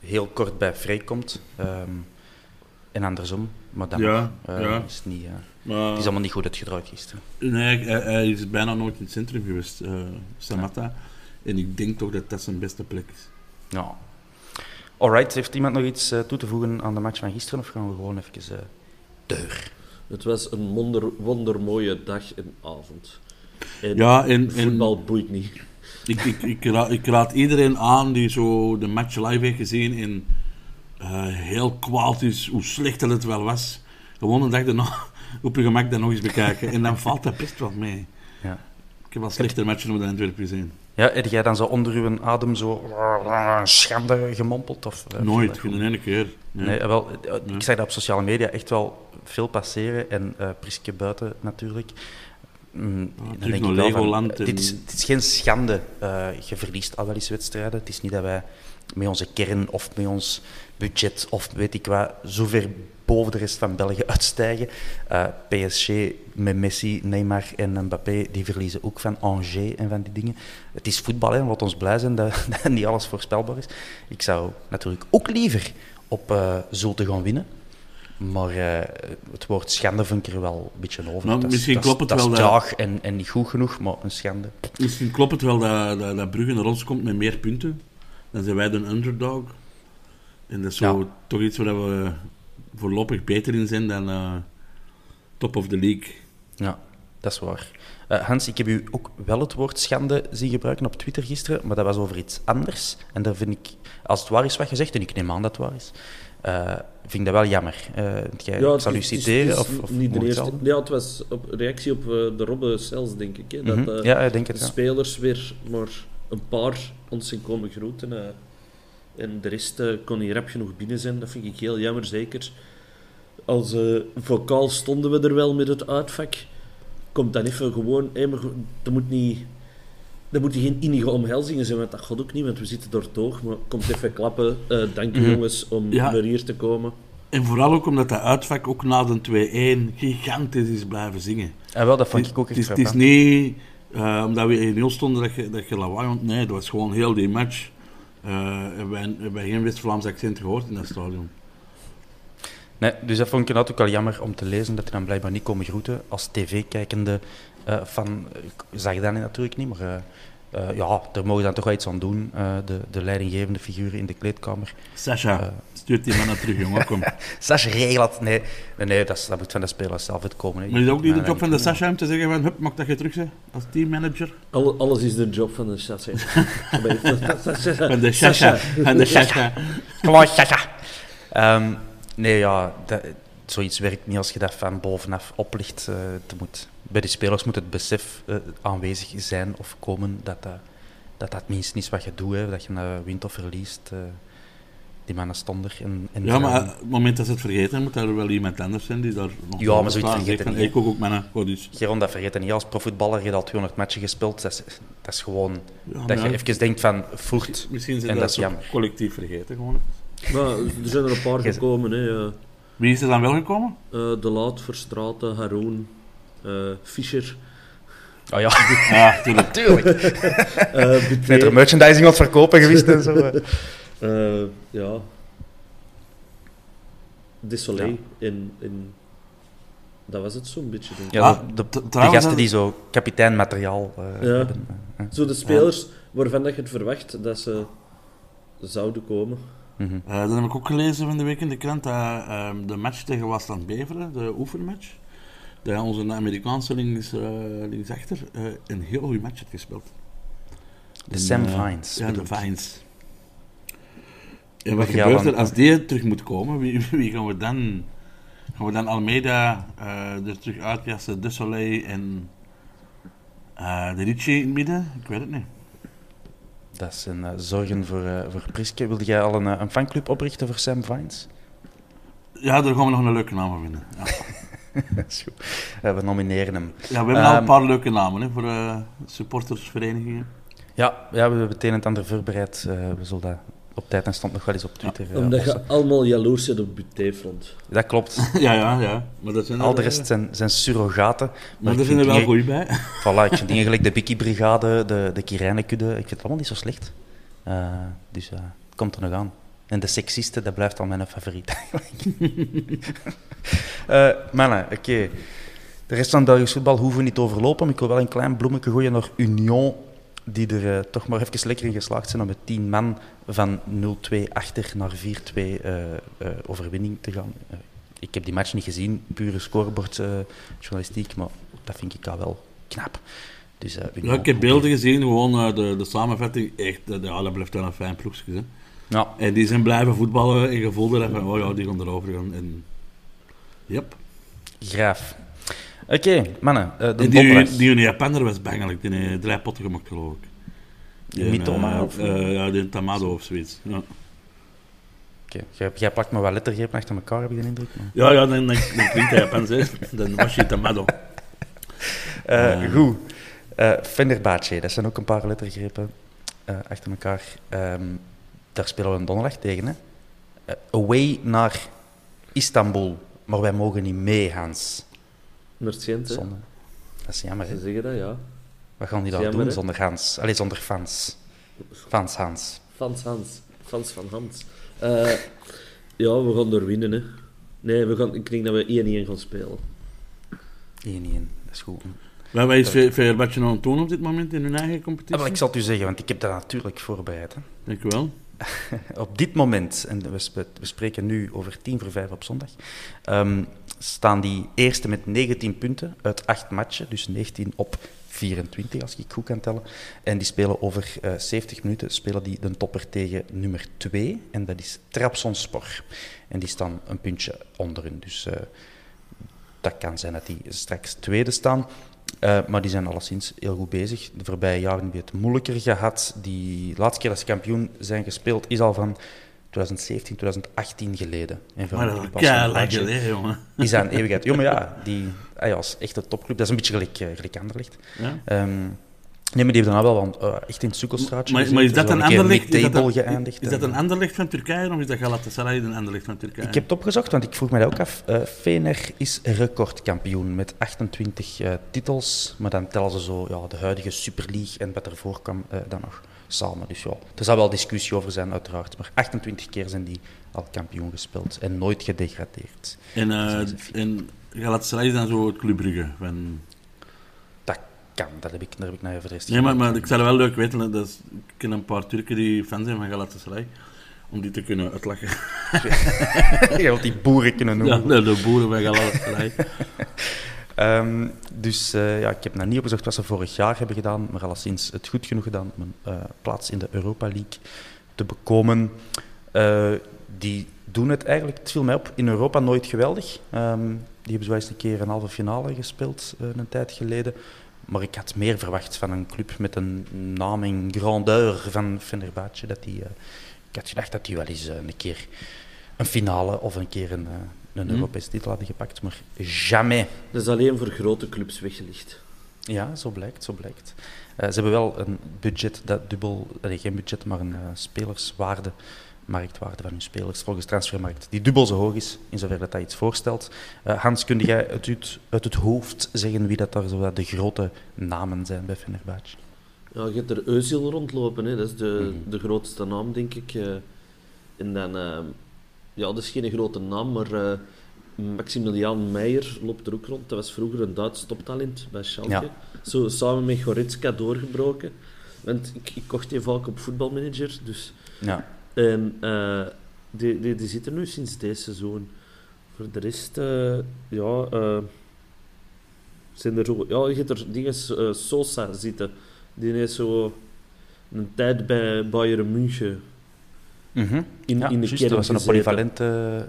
heel kort bij Frey komt. Ehm, en andersom. Maar dan
Ja,
eh,
ja.
is het niet... eh,
Maar,
het is allemaal niet goed uitgedraaid gisteren.
nee, hij, hij is bijna nooit in het centrum geweest, eh, Samatta. En ik denk toch dat dat zijn beste plek is.
Ja. Alright, heeft iemand nog iets toe te voegen aan de match van gisteren? Of gaan we gewoon even deur?
Het was een wonder, wondermooie dag en avond. En
Ja, en, en
voetbal boeit niet.
Ik, ik, ik, raad, ik raad iedereen aan die zo de match live heeft gezien en eh, heel kwaad is hoe slecht dat het wel was. Gewoon een dag daarna op je gemak dat nog eens bekijken. En dan valt dat best wel mee.
Ja.
Ik heb al slechter matchen op de Antwerpen gezien.
Ja, heb jij dan zo onder uw adem zo schande gemompeld? Of, eh,
Nooit, geen ene keer. Nee.
Nee, wel, eh,
Nee.
ik zag dat op sociale media echt wel veel passeren en eh Priske buiten natuurlijk. Mm, dan
terug
denk
naar
ik wel van,
Legoland
eh,
en-
dit, is, dit is geen schande. Eh, je verliest al wel eens wedstrijden. Het is niet dat wij met onze kern of met ons budget of weet ik wat, zo ver boven de rest van België uitstijgen. Eh, PSG met Messi, Neymar en Mbappé, die verliezen ook van Angers en van die dingen. Het is voetbal, hè. laat ons blij zijn dat, dat niet alles voorspelbaar is. Ik zou natuurlijk ook liever op eh Zulte gaan winnen. Maar eh, het woord schande vind ik er wel een beetje over.
Nou, misschien klopt het wel
is
dat-
traag en, en niet goed genoeg, maar een schande.
Misschien klopt het wel dat, dat, dat Brugge naar ons komt met meer punten. Dan zijn wij de underdog. En dat is zo
Ja.
toch iets waar we voorlopig beter in zijn dan eh, top of the league.
Ja, dat is waar. Eh, Hans, ik heb u ook wel het woord schande zien gebruiken op Twitter gisteren, maar dat was over iets anders. En daar vind ik, als het waar is wat je zegt, en ik neem aan dat het waar is, eh, vind ik dat wel jammer. Eh, jij, ik zal u citeren,
het
of,
is
of
niet de eerste. Ja, het was op reactie op de Robbe Cels, denk ik. Hè, dat
Mhm.
eh,
ja, ik denk
de
ja.
spelers weer maar een paar ons zijn komen groeten. eh, en de rest eh, kon niet rap genoeg binnen zijn. Dat vind ik heel jammer, zeker. Als eh vocaal stonden we er wel met het uitvak. Komt dan even gewoon... maar go- er moet niet... Er moeten geen innige omhelzingen zijn, want dat gaat ook niet, want we zitten door het oog. Maar komt even klappen. Eh, dank u
Mhm.
jongens om
Ja.
naar hier te komen.
En vooral ook omdat dat uitvak ook na de 2-1 gigantisch is blijven zingen.
En wel, dat vond ik ook echt
het is niet eh, omdat we 1-0 stonden dat je, dat je lawaai Nee, dat was gewoon heel die match. Eh hebben hebben geen West-Vlaams accent gehoord in dat stadion.
Nee, dus dat vond ik ook wel jammer om te lezen dat hij dan blijkbaar niet komen groeten. Als tv-kijkende eh van zag je dat natuurlijk niet, maar eh, ja, daar mogen we dan toch wel iets aan doen. eh, de, de leidinggevende figuren in de kleedkamer.
Sascha,
Eh.
stuurt die man naar terug, jongen. Kom.
Sascha regelt dat. Nee, nee, nee dat, is- dat moet van de spelers zelf uitkomen. hè.
Maar is dat ook niet de job van de
nee.
Sascha om te zeggen van, hup, mag dat je terug zijn als teammanager?
Alle- alles is de job van de chassis.
Van de Sascha. Van de Sascha.
Kom on, Sascha. Ehm, nee, ja, dat, zoiets werkt niet als je dat van bovenaf oplicht. eh, te moet, bij de spelers moet het besef eh, aanwezig zijn of komen dat dat, dat, dat minstens is wat je doet. Hè, dat je nou wint of verliest. eh, die mannen stonden. En, en
Ja, maar op het moment dat ze het vergeten, moet er wel iemand anders zijn die daar nog
Ja, maar zoiets vergeten
van,
niet,
Ik ook ook mannen, goed dus.
Geron, dat vergeet je niet. Als profvoetballer, je hebt al 200 matchen gespeeld. Dat is, dat is gewoon
Ja,
dat je even denkt van, voert.
Misschien zijn
en
dat,
dat is
toch
jammer.
collectief vergeten gewoon.
Maar er zijn er een paar gekomen. Hè.
Wie is er dan wel gekomen?
Eh, de Laat, Verstraeten, Haroon, Fischer.
Oh ja,
Ja, tuurlijk.
natuurlijk.
eh
Net er merchandising het verkopen geweest en zo. eh.
Eh, ja. Desolé in, in... Dat was het zo'n beetje, denk ik.
Ja,
Ah,
de, gasten
dat-
die zo kapiteinmateriaal eh
Ja.
hebben. eh, eh.
Zo de spelers waarvan dat je het verwacht dat ze zouden komen.
Eh, dan heb ik ook gelezen van de week in de krant dat ehm, de match tegen Wasland Beveren, de oefenmatch, dat onze Amerikaanse links, eh, linksachter eh, een heel goede match heeft gespeeld.
De Sam
eh,
Vines.
Ja, de. Vines. En wat
Ja,
gebeurt er als die terug moet komen? Wie, wie gaan we dan? Gaan we dan Almeida eh, er terug uitjassen, De Soleil en eh, de Ricci in het midden? Ik weet het niet.
Dat zijn eh, zorgen voor, voor Priske. Wilde jij al een, een fanclub oprichten voor Sam Vines?
Ja, daar gaan we nog een leuke naam voor vinden. Ja,
Goed. Eh, we nomineren hem.
ja we hebben al een
Ehm,
paar leuke namen hè, voor eh, supportersverenigingen.
Ja, ja, we hebben het een en het ander voorbereid. Eh, we zullen dat op tijd en stand nog wel eens op Twitter eh,
Omdat je allemaal jaloers bent op Buté-front.
Dat klopt.
Ja, ja, ja. Maar dat zijn
Al de rest zijn, zijn surrogaten.
Maar
ik
er zijn
vind
er wel goeie bij.
Voilà, ik vind dingen gelijk de Bikkie-brigade, de, de Kirijnenkudde, ik vind het allemaal niet zo slecht. Eh, dus eh, het komt er nog aan. En de seksisten, dat blijft al mijn favoriet. Eh, mannen, oké. De rest van het Belgisch voetbal hoeven we niet overlopen, maar ik wil wel een klein bloemetje gooien naar Union, die er eh, toch maar even lekker in geslaagd zijn om met 10 man van 0-2 achter naar 4-2 eh, overwinning te gaan. Ik heb die match niet gezien, pure scorebordjournalistiek, maar dat vind ik al wel knap. Dus, Union,
Ja, ik heb beelden gezien, gewoon de, de samenvatting. Echt, ja, dat blijft wel een fijn ploegje. Hè.
Ja,
En die zijn blijven voetballen en je voelde dat van, oh ja, die gaan erover gaan. En, yep.
graaf. Oké, mannen, eh, de
En die, die, Japaner was bangelijk, die heeft drie potten gemaakt geloof ik.
Die Mitoma,
eh,
of-
eh, ja, die Tamado of zoiets. Ja,
Oké, jij, jij plakt maar wat lettergrepen achter elkaar, heb ik de indruk. Maar...
ja, ja dan, dan, dan klinkt hij Japans, hè. Dan was je Tamado.
Eh,
Eh.
Goed. Eh Fenerbahce, dat zijn ook een paar lettergrepen eh, achter elkaar. Ehm, daar spelen we een donderdag tegen. Hè? Eh, away naar Istanbul, maar wij mogen niet mee, Hans.
Hè.
Zonde. Dat is jammer, hè?
Ze zeggen dat, ja.
Wat gaan die
Dat
doen
hè?
zonder Hans? Allee, zonder fans. Fans Hans.
Fans Hans. Fans van Hans. Eh, ja, we gaan er winnen, hè. Nee, we gaan, ik denk dat we 1-1 gaan spelen.
1-1, dat is goed.
Maar wat is Fe- Fenerbahce aan het doen op dit moment in hun eigen competitie?
Ah, ik zal het u zeggen, want ik heb dat natuurlijk voorbereid. Hè.
Dank u wel.
Op dit moment, en we, sp- we spreken nu over tien voor vijf op zondag, ehm, staan die eerste met 19 punten uit 8 matchen, dus 19 op 24 als ik goed kan tellen. En die spelen over eh 70 minuten spelen die de topper tegen nummer 2, en dat is Trabzonspor. En die staan een puntje onder hun, dus eh, dat kan zijn dat die straks tweede staan. Eh, maar die zijn alleszins heel goed bezig. De voorbije jaren hebben die het moeilijker gehad. Die laatste keer dat ze kampioen zijn gespeeld is al van 2017, 2018 geleden. En
Maar dat is
Fenerbahce
geleden, jongen.
Is dat een eeuwigheid. Maar ja, die, ja, als echte topclub, dat is een beetje gelijk, eh, gelijk Anderlecht.
Ja?
Ehm, Nee, maar die hebben dan wel wel, uh, echt in het sukkelstraatje
Maar, maar is dat een
ander
licht? Is, dat
geëindigd.
is dat
en-
een ander licht van Turkije of is dat Galatasaray een ander licht van Turkije?
Ik heb het opgezocht, want ik vroeg me dat ook af. Eh Fener is recordkampioen met 28 eh, titels. Maar dan tellen ze zo ja, de huidige Super League en wat ervoor kwam eh, dan nog samen. Dus ja, er zal wel discussie over zijn, uiteraard. Maar 28 keer zijn die al kampioen gespeeld en nooit gedegradeerd.
En, eh, en Galatasaray is dan zo het Club Brugge. Van...
Kan, dat heb ik, daar heb ik naar de rest
Nee, maar, maar ik zou wel leuk weten. Dat is, ik ken een paar Turken die fan zijn van Galatasaray. Om die te kunnen uitlachen.
Je wilt die boeren kunnen
Ja,
noemen.
de, de boeren van Galatasaray.
Ehm, dus eh, ja, ik heb nog niet opgezocht wat ze vorig jaar hebben gedaan, maar alleszins het goed genoeg gedaan om een eh, plaats in de Europa League te bekomen. Eh, die doen het eigenlijk, het viel mij op, in Europa nooit geweldig. Ehm, die hebben zo eens een keer een halve finale gespeeld, een tijd geleden. Maar ik had meer verwacht van een club met een naam en grandeur van Fenerbahce. Dat die, eh, ik had gedacht dat die wel eens eh, een keer een finale of een keer een, eh, een
Hm.
Europese titel hadden gepakt, maar jamais.
Dat is alleen voor grote clubs weggelegd.
Ja, zo blijkt, zo blijkt. Ze hebben wel een budget dat dubbel, nee, geen budget, maar een spelerswaarde, marktwaarde van hun spelers volgens Transfermarkt, die dubbel zo hoog is, in zover dat dat iets voorstelt. Eh, Hans, kun jij uit het, uit het hoofd zeggen wie dat daar zo de grote namen zijn bij Fenerbahce?
Ja, je hebt er Özil rondlopen, hè. dat is de,
Mhm.
de grootste naam, denk ik. eh. en dan, eh, ja, dat is geen grote naam, maar Maximilian Meijer loopt er ook rond. Dat was vroeger een Duits toptalent bij Schalke.
Ja.
Zo samen met Goretzka doorgebroken. Want ik, ik kocht die vaak op voetbalmanager, dus...
Ja,
En eh, die, die, die zit er nu sinds deze seizoen. Voor de rest, eh, ja, eh, zijn er zo, ja, je hebt er dingen, Sosa zitten. Die heeft zo een tijd bij Bayern München
Mhm.
in,
ja
in de
juist,
kern
dat was een polyvalente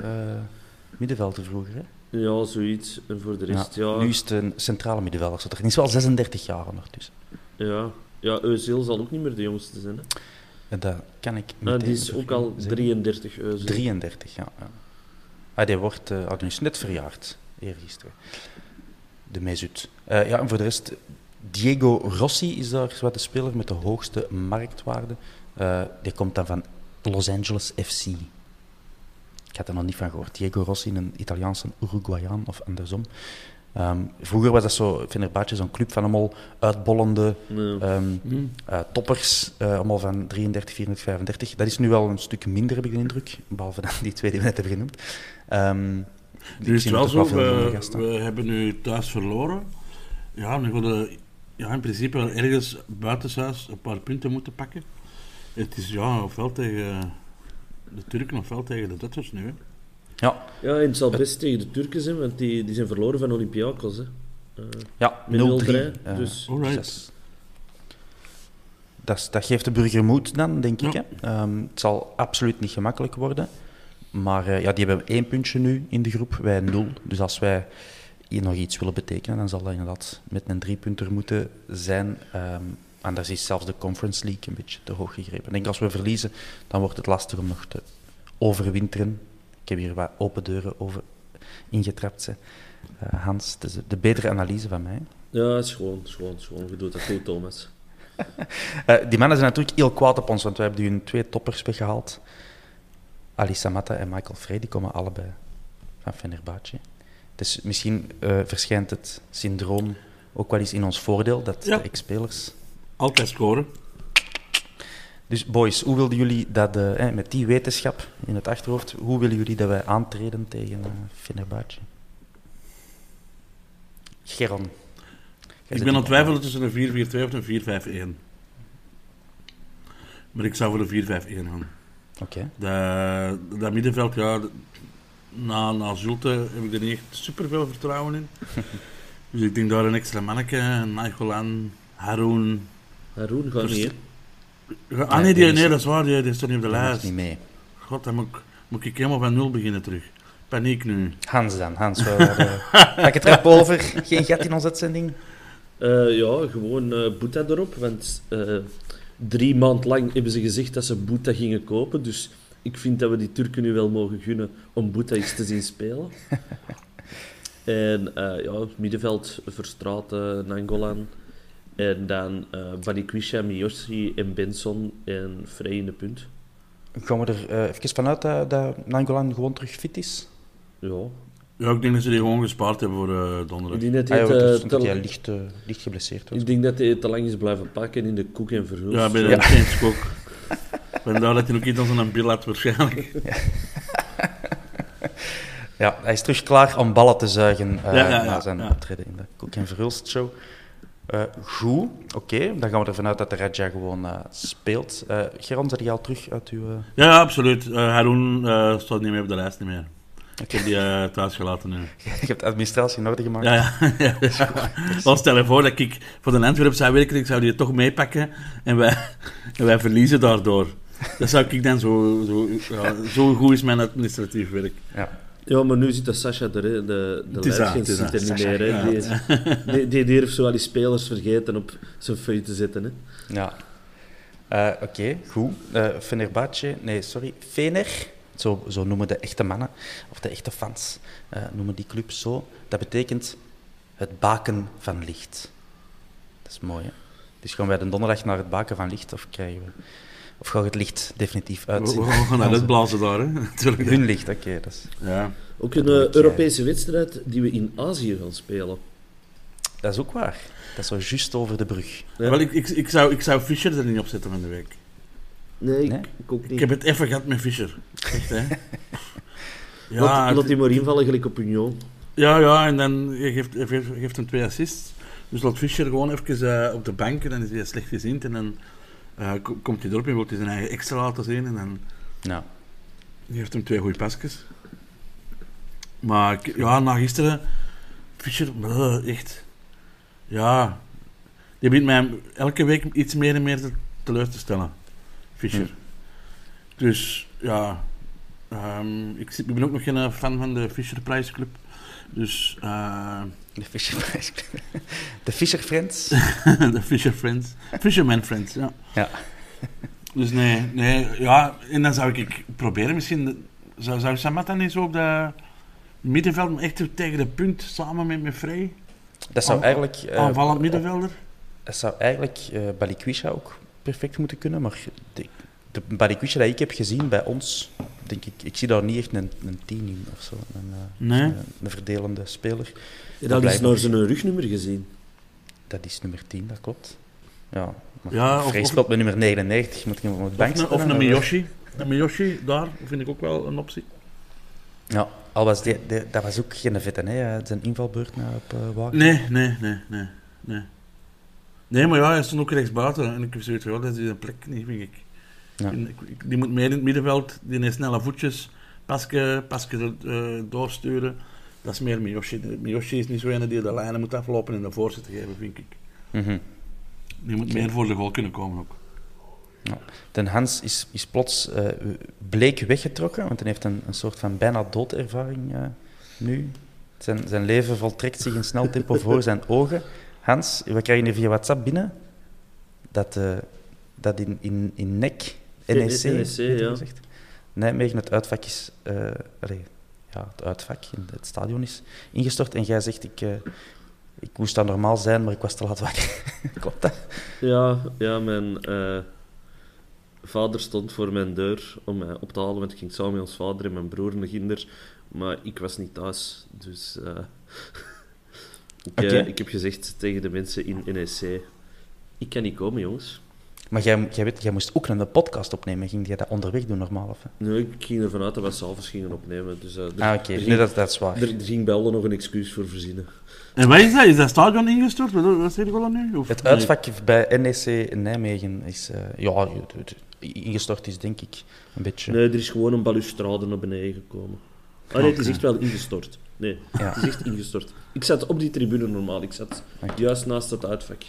middenvelder vroeger. Hè?
Ja, zoiets. En voor de rest, ja,
Nu is het een centrale middenvelder. Er is wel 36 jaar ondertussen.
ja, ja, Özil zal ook niet meer de jongste zijn. Hè.
Dat kan ik
Ah,
meteen
die is ook al
zeggen.
33 Özil.
33, ja. ja. Ah, die wordt eh, ah, die is net verjaard, eergisteren. De Mesut. Eh ja, en voor de rest, Diego Rossi is daar wat de speler met de hoogste marktwaarde. Eh, die komt dan van Los Angeles FC. Ik had er nog niet van gehoord. Diego Rossi, een Italiaanse Uruguayaan of andersom. Ehm, vroeger was dat zo, Fenerbahce, zo'n club van allemaal uitbollende
Nee.
ehm,
Hm.
eh, toppers, eh, allemaal van 33, 34, 35. Dat is nu wel een stuk minder, heb ik de indruk. Behalve dan die twee die we net hebben genoemd. Ehm
Nu is het wel zo, we,
gasten.
we hebben nu thuis verloren. Ja, we willen ja, in principe wel ergens buitenshuis een paar punten moeten pakken. Het is ja, ofwel tegen de Turken ofwel tegen de Duitsers nu. Hè.
Ja,
Ja, en het zal best tegen de Turken zijn, want die, die zijn verloren van Olympiakos. Hè. Eh,
ja
Met
0-3.
0-3,
eh,
dus-
Alright.
dat, dat, geeft de burger moed dan, denk ik. Hè? Ehm, het zal absoluut niet gemakkelijk worden. Maar eh, ja, die hebben één puntje nu in de groep, wij nul. Dus als wij hier nog iets willen betekenen, dan zal dat inderdaad met een driepunter moeten zijn. Ehm anders is zelfs de Conference League een beetje te hoog gegrepen. Ik denk als we verliezen, dan wordt het lastig om nog te overwinteren. Ik heb hier wat open deuren over ingetrapt. Hè. Eh, Hans, het is de betere analyse van mij.
Ja, is gewoon, is gewoon, is gewoon. Je doet dat goed, Thomas.
Eh, die mannen zijn natuurlijk heel kwaad op ons, want wij hebben die hun twee toppers weggehaald. Ali Samatta en Michael Frey, die komen allebei van Fenerbahce. Dus misschien eh, verschijnt het syndroom ook wel eens in ons voordeel, dat
Ja.
de ex-spelers...
Altijd scoren.
Dus boys, hoe wilden jullie dat, eh, eh, met die wetenschap in het achterhoofd, hoe willen jullie dat wij aantreden tegen eh Fenerbahce? Geron.
Ik ben aan het twijfelen tussen een 4-4-2 of een 4-5-1. Maar ik zou voor de 4-5-1 gaan.
Oké.
Dat, dat middenveld, ja, na, na Zulte heb ik er niet echt super veel vertrouwen in. dus ik denk daar een extra manneke, Nainggolan, Haroun.
Haroon gaat niet,
Ah
Nee,
die, nee, dat is waar, die, die is toch niet op de
Dat is
lijst.
niet mee.
God, dan moet ik, moet ik helemaal van nul beginnen terug. Paniek nu.
Hans dan, Hans. we hadden- Ga ik het rap over? Geen gat in onze uitzending?
Eh, ja, gewoon eh Boeta erop. Want eh, drie maand lang hebben ze gezegd dat ze Boeta gingen kopen. Dus ik vind dat we die Turken nu wel mogen gunnen om Boeta eens te zien spelen. en eh, ja, middenveld, Verstraeten, Nangolan. En dan eh Balikwisha, Miyoshi en Benson en Frey in de punt.
Gaan we er eh, even vanuit dat, dat Nangolan gewoon terug fit is?
Ja.
Ja, ik denk dat ze die gewoon gespaard hebben voor eh, donderdag.
Ik denk dat
Ah,
hij,
ja,
te-
hij licht, licht geblesseerd was.
ik denk dat hij te lang is blijven pakken in de koek en verhulst.
Ja, bij de
Ja.
Saints ook. Vandaar dat hij ook iets als een bil had waarschijnlijk.
Ja, hij is terug klaar om ballen te zuigen eh,
Ja, ja, ja,
na zijn
ja.
optreden in de Koek en Verhulst show. Eh, goed, oké. Dan gaan we ervan uit dat de Raja gewoon eh, speelt. Eh Geron, zet je al terug uit uw...
Ja, ja, absoluut. Haroon staat niet meer op de lijst, niet meer. Ik heb die thuis gelaten nu.
je hebt de administratie in orde gemaakt.
Ja, ja. ja, ja. Dan stel je voor dat ik voor de Antwerp zou werken, ik zou die toch meepakken en wij, en wij verliezen daardoor. Dat zou ik dan zo... Zo, ja, zo goed is mijn administratief werk.
Ja.
Ja, maar nu zit dat Sascha er, hè. de, de leidgens zit er niet meer. Hè. Die, die, die durft zo al die spelers vergeten op zijn feuille te zetten. Hè.
Ja. Eh, Oké, goed. Eh Fenerbahce, nee, sorry, Fener, zo, zo noemen de echte mannen, of de echte fans, eh, noemen die club zo. Dat betekent het baken van licht. Dat is mooi, hè? Dus gaan wij de donderdag naar het baken van licht, of krijgen we... Of gaan we het licht definitief uitzien?
we gaan naar het blazen daar, hè. Natuurlijk.
Hun licht, oké. dat, is,
Ja.
Ook een eh, Europese wedstrijd die we in Azië gaan spelen.
dat is ook waar. Dat is zo juist over de brug.
Ja.
Wel, ik, ik, ik, zou, ik zou Fischer er niet op zetten van de week.
Nee, ik,
Nee?
ik ook niet.
Ik heb het even gehad met Fischer. Echt, hè. Ja,
laat,
het-
laat die maar invallen, gelijk op Union.
Ja, ja, en dan je geeft, je geeft, je geeft hem twee assists. Dus laat Fischer gewoon even eh, op de bank en dan is hij slecht gezien. En dan eh, ko- komt hij erop en wil hij zijn eigen extra laten zien. En dan
Nou,
geeft hem twee goede pasjes. Maar ja, na gisteren, Fischer, bleh, echt. Ja, die begint mij elke week iets meer en meer te, teleur te stellen. Fischer.
Hm.
Dus ja, ehm, ik ben ook nog geen eh, fan van de Fischer Prijsclub. Dus eh,
de Fisher De Fisher Friends.
de Fisher Friends. Fisherman Friends, ja.
Ja.
Dus nee, nee, ja, en dan zou ik proberen misschien, zou, zou Samata niet zo op de middenveld, echt tegen de punt, samen met, met Frey,
Dat zou
Aan-
eigenlijk... eh,
aanvallend middenvelder?
Dat zou eigenlijk eh Balikwisha ook perfect moeten kunnen, maar de, de Balikwisha dat ik heb gezien bij ons, denk ik, ik zie daar niet echt een, een tien in of zo. Een, eh,
Nee.
een, een verdelende speler.
Je had eens
blijft
naar zijn rugnummer gezien.
Dat is nummer 10, dat klopt. Ja, maar
Ja, of-
speelt met nummer 99, moet ik hem op het bank
Of, een-? Miyoshi. Een Miyoshi, daar vind ik ook wel een optie.
Ja, al was die, die- dat was ook geen vette, hè, zijn invalbeurt naar op uh, Wagen.
Nee, nee, nee, nee, nee. Nee, maar ja, hij stond ook rechts buiten en ik heb zoiets van, ja, dat is een plek niet, vind ik.
Ja.
Die moet meer in het middenveld, die heeft snelle voetjes, pasje, pasje eh, doorsturen. Dat is meer Miyoshi. Miyoshi is niet zo die de lijnen moet aflopen en de voorzet geven, vind ik.
Mhm.
Die moet meer voor de goal kunnen komen ook.
Den Hans is, is plots eh, bleek weggetrokken, want hij heeft een, een soort van bijna doodervaring eh, nu. Zijn, zijn leven voltrekt zich in snel tempo voor zijn ogen. Hans, we krijgen hier via WhatsApp binnen dat, eh, dat in, in, in NEC, NEC,
NEC,
beter
ja.
Nijmegen het uitvak is, eh, allee, ja, het uitvak in het stadion is ingestort. En jij zegt, ik, eh, ik moest daar normaal zijn, maar ik was te laat wakker. Klopt dat?
Ja, ja mijn eh, vader stond voor mijn deur om mij op te halen, want ik ging samen met ons vader en mijn broer naar Ginder. Maar ik was niet thuis, dus ik heb gezegd tegen de mensen in NEC, ik kan niet komen, jongens.
Maar jij, jij, weet, jij moest ook een podcast opnemen. Ging jij dat onderweg doen normaal? Of? hè?
Nee, ik ging ervan uit dat we s'avonds gingen opnemen, dus eh, er,
Ah, oké.
er,
Nee,
ging,
dat, dat is waar.
er, er ging bij Alde nog een excuus voor verzinnen.
En wat is dat? Is dat stadion ingestort? Wat, wat zeg je wel nu? Of,
Het uitvak bij NEC Nijmegen is... eh, ja, ingestort is denk ik een beetje...
Nee, er is gewoon een balustrade naar beneden gekomen. Ah nee, het is echt wel ingestort. Nee,
Ja.
het is echt ingestort. Ik zat op die tribune normaal, ik zat juist naast het uitvak.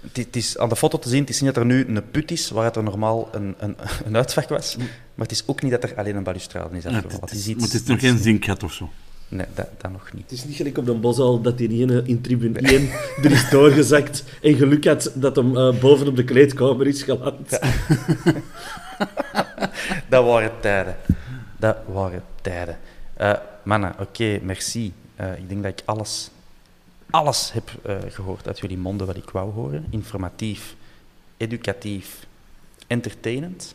Het, het is aan de foto te zien, het is niet dat er nu een put is waar het er normaal een, een, een uitvak was. Maar het is ook niet dat er alleen een balustrade is
Ja,
afgevallen.
het,
Het
is
iets...
maar het is nog geen zinkgat of zo.
Nee, dat, dat nog niet.
Het is niet gelijk op de Bosal dat die ene in tribune 1 er is doorgezakt en geluk had dat hem eh, boven op de kleedkamer is geland.
Dat waren tijden. Dat waren tijden. Eh, mannen, oké, merci. Eh, ik denk dat ik alles alles heb eh, gehoord uit jullie monden wat ik wou horen. Informatief, educatief, entertainend.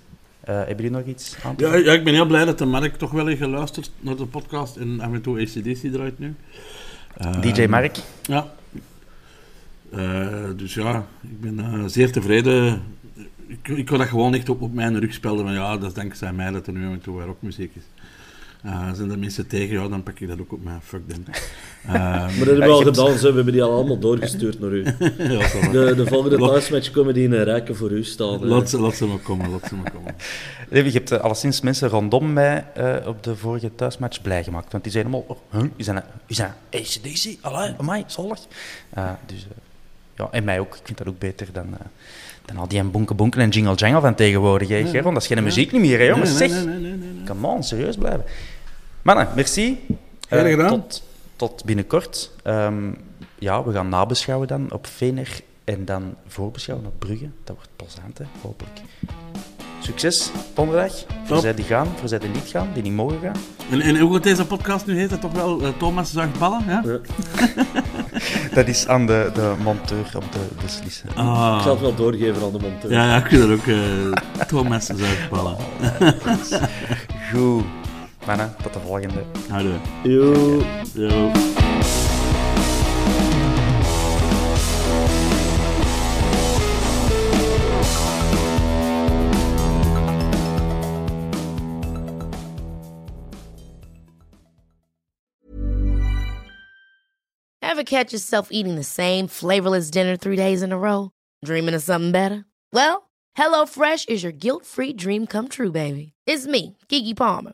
Uh, hebben jullie nog iets aan te
ja, ja, ik ben heel blij dat de Mark toch wel heeft geluisterd naar de podcast en af en toe ACDC draait nu.
DJ Mark?
Ja. dus ja, ik ben zeer tevreden ik, ik wil dat gewoon echt op, op mijn rug spelen. Van ja, dat is dankzij mij dat er nu af en toe rockmuziek is. Uh, zijn er mensen tegen, ja, dan pak ik dat ook op mijn fuck them.
Uh, maar dat hebben we al gedaan, we hebben die al allemaal doorgestuurd naar u. ja, de, de volgende thuismatch komen die in een rijken voor u staan.
Laat ze, laat ze maar komen, laat ze maar komen.
je hebt uh, alleszins mensen rondom mij uh, op de vorige thuismatch blij gemaakt. Want die zeiden allemaal, oh, huh? is dat is dat ACDC? Allee, amai, zalig. dus, ja, en mij ook. Ik vind dat ook beter dan dan al die bonken bonken en jingle jangle van tegenwoordig, hè, nee, Dat is geen muziek niet meer, hè, jongens. Nee, zeg, come on, serieus blijven. Mannen, merci.
Uh,
tot, tot binnenkort. Um, ja, we gaan nabeschouwen dan op Vener en dan voorbeschouwen op Brugge. Dat wordt plezant, hè, hopelijk. Succes donderdag. Voor zij die gaan, voor zij die niet gaan, die niet mogen gaan.
En, en hoe gaat deze podcast nu heet? Dat toch wel uh, Thomas zuigt ballen? Ja? ja.
dat is aan de, de monteur om te beslissen.
Ah. Ik zal het wel doorgeven aan de monteur.
Ja, ja ik vind dat ook uh, Thomas zuigt ballen.
Goed. Mannen, tot de volgende.
Hallo.
Yo.
Yo.
Ever catch yourself eating the same flavorless dinner three days in a row? Dreaming of something better? Well, HelloFresh is your guilt-free dream come true, baby. It's me, Kiki Palmer.